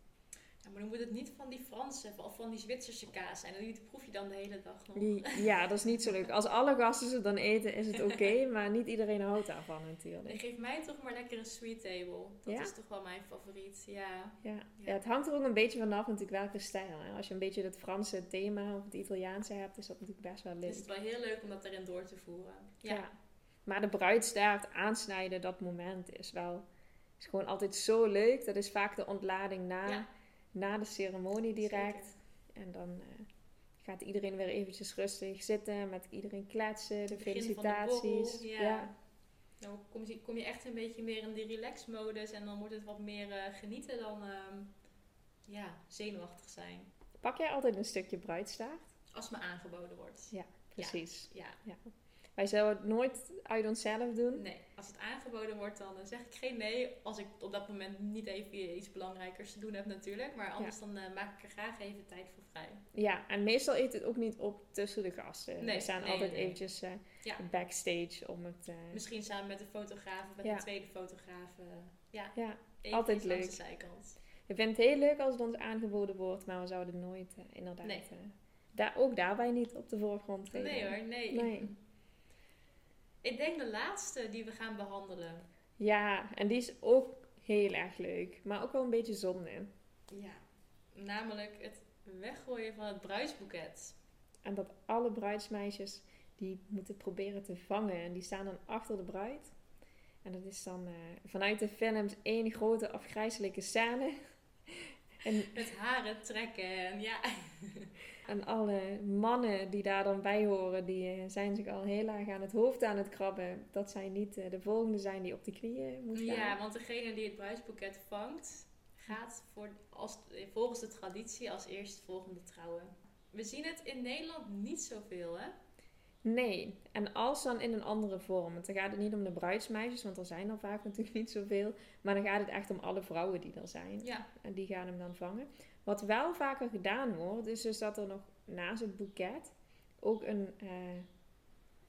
Ja, maar dan moet het niet van die Franse of van die Zwitserse kaas zijn. Die proef je dan de hele dag nog. Ja, dat is niet zo leuk. Als alle gasten ze dan eten, is het oké, maar niet iedereen houdt daarvan Nee, natuurlijk. geef mij toch maar lekker een sweet table. Dat Ja? is toch wel mijn favoriet. Ja. Ja. ja, het hangt er ook een beetje vanaf natuurlijk welke stijl. Hè? Als je een beetje het Franse thema of het Italiaanse hebt, is dat natuurlijk best wel Dus leuk. het is wel heel leuk om dat erin door te voeren. Ja. Ja. Maar de bruidstaart aansnijden, dat moment is wel is gewoon altijd zo leuk. Dat is vaak de ontlading na, Ja. Na de ceremonie direct. Zeker. En dan eh, gaat iedereen weer eventjes rustig zitten, met iedereen kletsen, de felicitaties. borrel, ja. Dan kom je, kom je echt een beetje meer in die relax-modus en dan wordt het wat meer eh, genieten dan ehm, ja, zenuwachtig zijn. Pak jij altijd een stukje bruidstaart? Als me aangeboden wordt. Precies. Ja. Wij zouden het nooit uit onszelf doen. Nee, als het aangeboden wordt, dan eh, zeg ik geen nee. Als ik op dat moment niet even iets belangrijkers te doen heb natuurlijk. Maar anders dan eh, maak ik er graag even tijd voor vrij. Ja, en meestal eet het ook niet op tussen de gasten. Nee, We staan nee, altijd nee. eventjes eh, Ja. backstage om het... Misschien samen met de fotograaf of met Ja. de tweede fotograaf. ja, ja, even Altijd leuk. de zijkant. We vinden het heel leuk als het ons aangeboden wordt, maar we zouden nooit inderdaad... Nee. daar, ook daarbij niet op de voorgrond treden. Nee hoor, nee. Nee. Ik denk de laatste die we gaan behandelen. Ja, en die is ook heel erg leuk, maar ook wel een beetje zonde. Ja, namelijk het weggooien van het bruidsboeket. En dat alle bruidsmeisjes die moeten proberen te vangen. En die staan dan achter de bruid. En dat is dan eh, vanuit de films één grote afgrijzelijke scène. En, Het haren trekken en ja. en alle mannen die daar dan bij horen, die eh, zijn zich al heel erg aan het hoofd aan het krabben. Dat zij niet eh, de volgende zijn die op de knieën moet gaan. Ja, want degene die het bruidsboeket vangt, gaat voor, als, volgens de traditie als eerstvolgende trouwen. We zien het in Nederland niet zoveel, hè? Nee, en als dan in een andere vorm. Want dan gaat het niet om de bruidsmeisjes, want er zijn er vaak natuurlijk niet zoveel. Maar dan gaat het echt om alle vrouwen die er zijn. Ja. En die gaan hem dan vangen. Wat wel vaker gedaan wordt, is dus dat er nog naast het boeket ook een...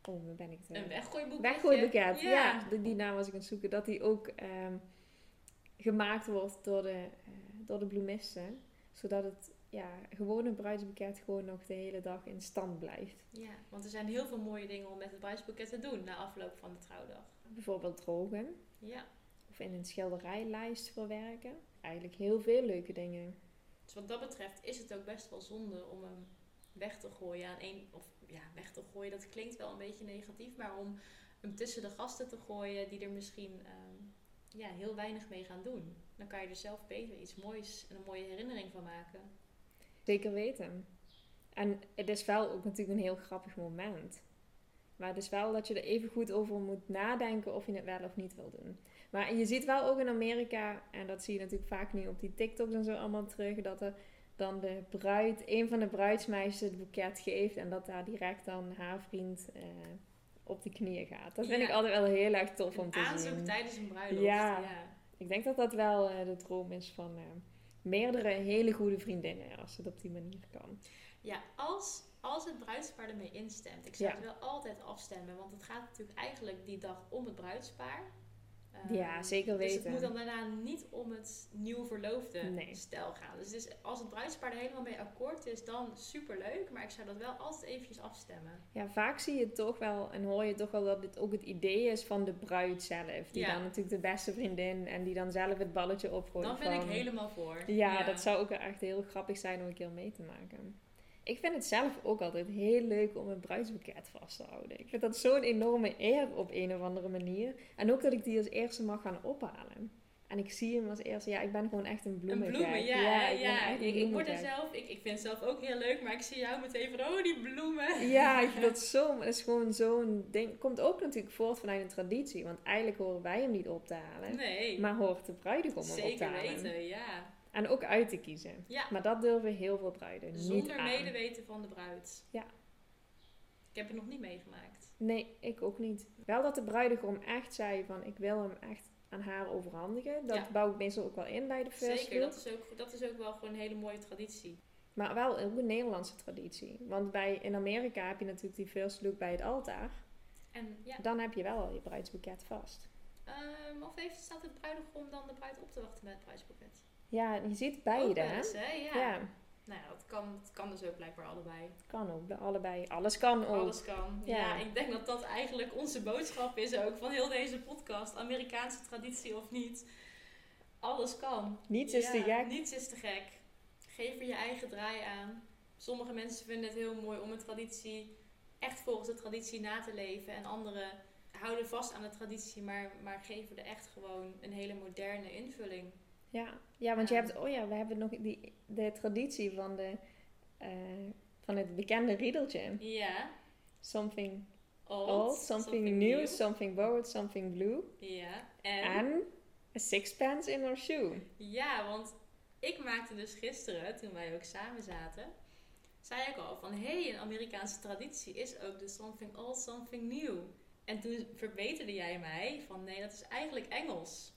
oh, waar ben ik het? Een weggooiboek. Weggooiboeket, ja. Ja. die, die naam was ik aan het zoeken. Dat die ook ehm, gemaakt wordt door de, eh, door de bloemisten. Zodat het ja, gewone bruidsboeket gewoon nog de hele dag in stand blijft. Ja, want er zijn heel veel mooie dingen om met het bruidsboeket te doen na afloop van de trouwdag. Bijvoorbeeld drogen. Ja. Of in een schilderijlijst verwerken. Eigenlijk heel veel leuke dingen. Dus wat dat betreft is het ook best wel zonde om hem weg te gooien aan één. Of ja, weg te gooien, dat klinkt wel een beetje negatief. Maar om hem tussen de gasten te gooien die er misschien ehm, ja, heel weinig mee gaan doen. Dan kan je er zelf beter iets moois en een mooie herinnering van maken. Zeker weten. En het is wel ook natuurlijk een heel grappig moment. Maar het is wel dat je er even goed over moet nadenken of je het wel of niet wil doen. Maar je ziet wel ook in Amerika, en dat zie je natuurlijk vaak nu op die TikToks en zo allemaal terug, dat er dan de bruid, een van de bruidsmeisjes het boeket geeft en dat daar direct dan haar vriend eh, op de knieën gaat. Dat vind Ja. ik altijd wel heel erg tof om te aanzoek zien. tijdens een bruiloft. Ja. ja. Ik denk dat dat wel eh, de droom is van eh, meerdere hele goede vriendinnen, als het op die manier kan. Ja, als, als het bruidspaar ermee instemt. Ik zou Ja. het wel altijd afstemmen, want het gaat natuurlijk eigenlijk die dag om het bruidspaar. Ja, Ehm, zeker Dus het weten. moet dan daarna niet om het nieuw verloofde Nee. stel gaan. Dus, als het bruidspaar er helemaal mee akkoord is, dan superleuk. Maar ik zou dat wel altijd eventjes afstemmen. Ja, vaak zie je toch wel en hoor je toch wel dat dit ook het idee is van de bruid zelf. Die Ja. dan natuurlijk de beste vriendin en die dan zelf het balletje opgooit. Dan ben ik helemaal voor. Ja, dat zou ook echt heel grappig zijn om een keer mee te maken. Ik vind het zelf ook altijd heel leuk om een bruidsboeket vast te houden. Ik vind dat zo'n enorme eer op een of andere manier. En ook dat ik die als eerste mag gaan ophalen. En ik zie hem als eerste. Ja, ik ben gewoon echt een Een bloemengek. bloemen, ja. ja, ik een word er zelf, ik, ik vind het zelf ook heel leuk, maar ik zie jou meteen van, oh, die bloemen. Ja, ik vind dat zo, maar dat is gewoon zo'n ding. Komt ook natuurlijk voort vanuit een traditie, want eigenlijk horen wij hem niet op te halen, Nee, maar hoort de bruidegom hem op te zeker halen. weten, ja. En ook uit te kiezen. Ja, Maar dat durven heel veel bruiden niet zonder medeweten van de bruid. Ja. Ik heb het nog niet meegemaakt. Nee, ik ook niet. Wel dat de bruidegom echt zei van ik wil hem echt aan haar overhandigen. Dat Ja. bouw ik meestal ook wel in bij de first Zeker, dat is, ook, dat is ook wel gewoon een hele mooie traditie. Maar wel een Nederlandse traditie. Want bij, in Amerika heb je natuurlijk die first look bij het altaar. En ja, Dan heb je wel al je bruidsboeket vast. ehm, of heeft, staat de bruidegom dan de bruid op te wachten met het bruidsboeket? Ja, je ziet beide. hè? eens, hè? Ja. Ja, Nou ja, dat kan, dat kan dus ook blijkbaar allebei. het kan ook. Allebei. Alles kan ook. Alles kan. Ja. Ja. ik denk dat dat eigenlijk onze boodschap is ook van heel deze podcast. Amerikaanse traditie of niet. Alles kan. Niets is te gek. Niets is te gek. Geef er je eigen draai aan. Sommige mensen vinden het heel mooi om een traditie echt volgens de traditie na te leven. En anderen houden vast aan de traditie, maar, maar geven er echt gewoon een hele moderne invulling. Ja, ja want je hebt, oh ja, we hebben nog die, de traditie van, de, eh, van het bekende riedeltje. Ja. Something Old, old, something, new, something borrowed, something blue. Ja. En, En a sixpence in our shoe. ja, want ik maakte dus gisteren, toen wij ook samen zaten, zei ik al van hé, hey, een Amerikaanse traditie is ook de something old, something new. En toen verbeterde jij mij van nee, dat is eigenlijk Engels.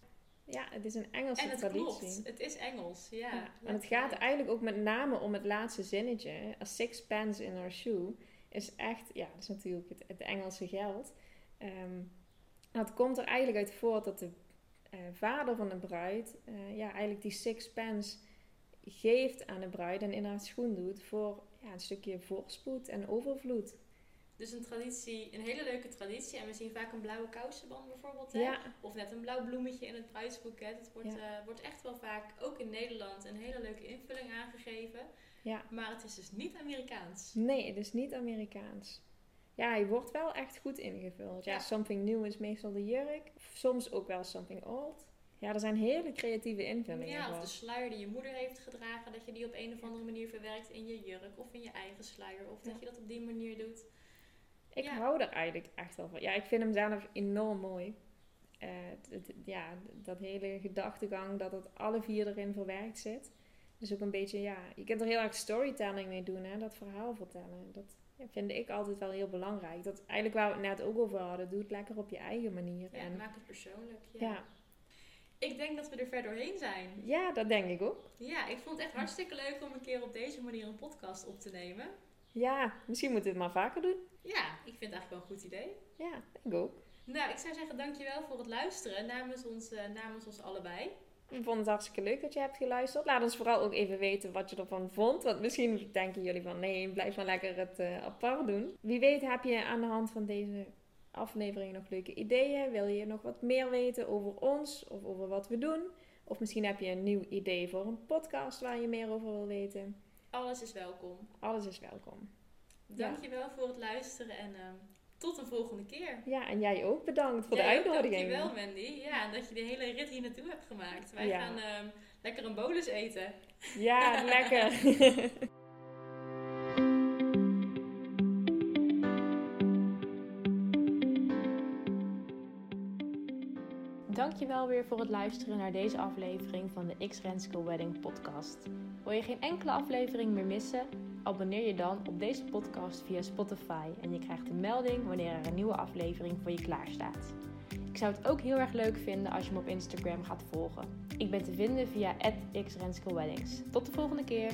Ja, het is een Engelse En het traditie. klopt, het is Engels, ja. Ja, En het gaat eigenlijk ook met name om het laatste zinnetje. A sixpence in our shoe is echt, ja, dat is natuurlijk het, het Engelse geld. Ehm, dat komt er eigenlijk uit voort dat de eh, vader van de bruid, eh, ja, eigenlijk die sixpence geeft aan de bruid en in haar schoen doet voor ja, een stukje voorspoed en overvloed. Dus een traditie, een hele leuke traditie. En we zien vaak een blauwe kousenband bijvoorbeeld. Hè? Ja, Of net een blauw bloemetje in het bruidsboeket. Het wordt, Ja. eh, wordt echt wel vaak, ook in Nederland, een hele leuke invulling aangegeven. ja. Maar het is dus niet Amerikaans. Nee, het is niet Amerikaans. Ja, hij wordt wel echt goed ingevuld. Ja, something new is meestal de jurk. Soms ook wel something old. Ja, er zijn hele creatieve invullingen. Ja, of de sluier die je moeder heeft gedragen, dat je die op een of andere manier verwerkt in je jurk of in je eigen sluier. Of dat je dat op die manier doet. Ik ja. hou er eigenlijk echt wel van. Ja, ik vind hem zelf enorm mooi. Eh, ja, dat hele gedachtegang dat het alle vier erin verwerkt zit. Dus ook een beetje, ja, je kunt er heel erg storytelling mee doen, hè, dat verhaal vertellen. Dat Ja, vind ik altijd wel heel belangrijk. Dat eigenlijk waar we het net ook over hadden, doe het lekker op je eigen manier. Ja, en, maak het persoonlijk. Ja. ja. Ik denk dat we er ver doorheen zijn. ja, dat denk ik ook. Ja, ik vond het echt hartstikke leuk om een keer op deze manier een podcast op te nemen. Ja, misschien moeten we het maar vaker doen. Ja, ik vind het eigenlijk wel een goed idee. Ja, ik ook. Nou, ik zou zeggen dankjewel voor het luisteren namens ons, eh, namens ons allebei. Ik vond het hartstikke leuk dat je hebt geluisterd. Laat ons vooral ook even weten wat je ervan vond. Want misschien denken jullie van nee, blijf maar lekker het eh, apart doen. Wie weet heb je aan de hand van deze aflevering nog leuke ideeën. Wil je nog wat meer weten over ons of over wat we doen? Of misschien heb je een nieuw idee voor een podcast waar je meer over wil weten. Alles is welkom. Alles is welkom. Ja. Dankjewel voor het luisteren en ehm, tot een volgende keer. Ja, en jij ook bedankt voor de Jij uitnodiging. Dankjewel Mandy. Ja, en dat je de hele rit hier naartoe hebt gemaakt. Wij Ja. gaan ehm, lekker een bolus eten. Ja, lekker. Dankjewel weer voor het luisteren naar deze aflevering van de X Renske Wedding podcast. Wil je geen enkele aflevering meer missen? Abonneer je dan op deze podcast via Spotify en je krijgt een melding wanneer er een nieuwe aflevering voor je klaar staat. Ik zou het ook heel erg leuk vinden als je me op Instagram gaat volgen. Ik ben te vinden via @xrenske Weddings. Tot de volgende keer.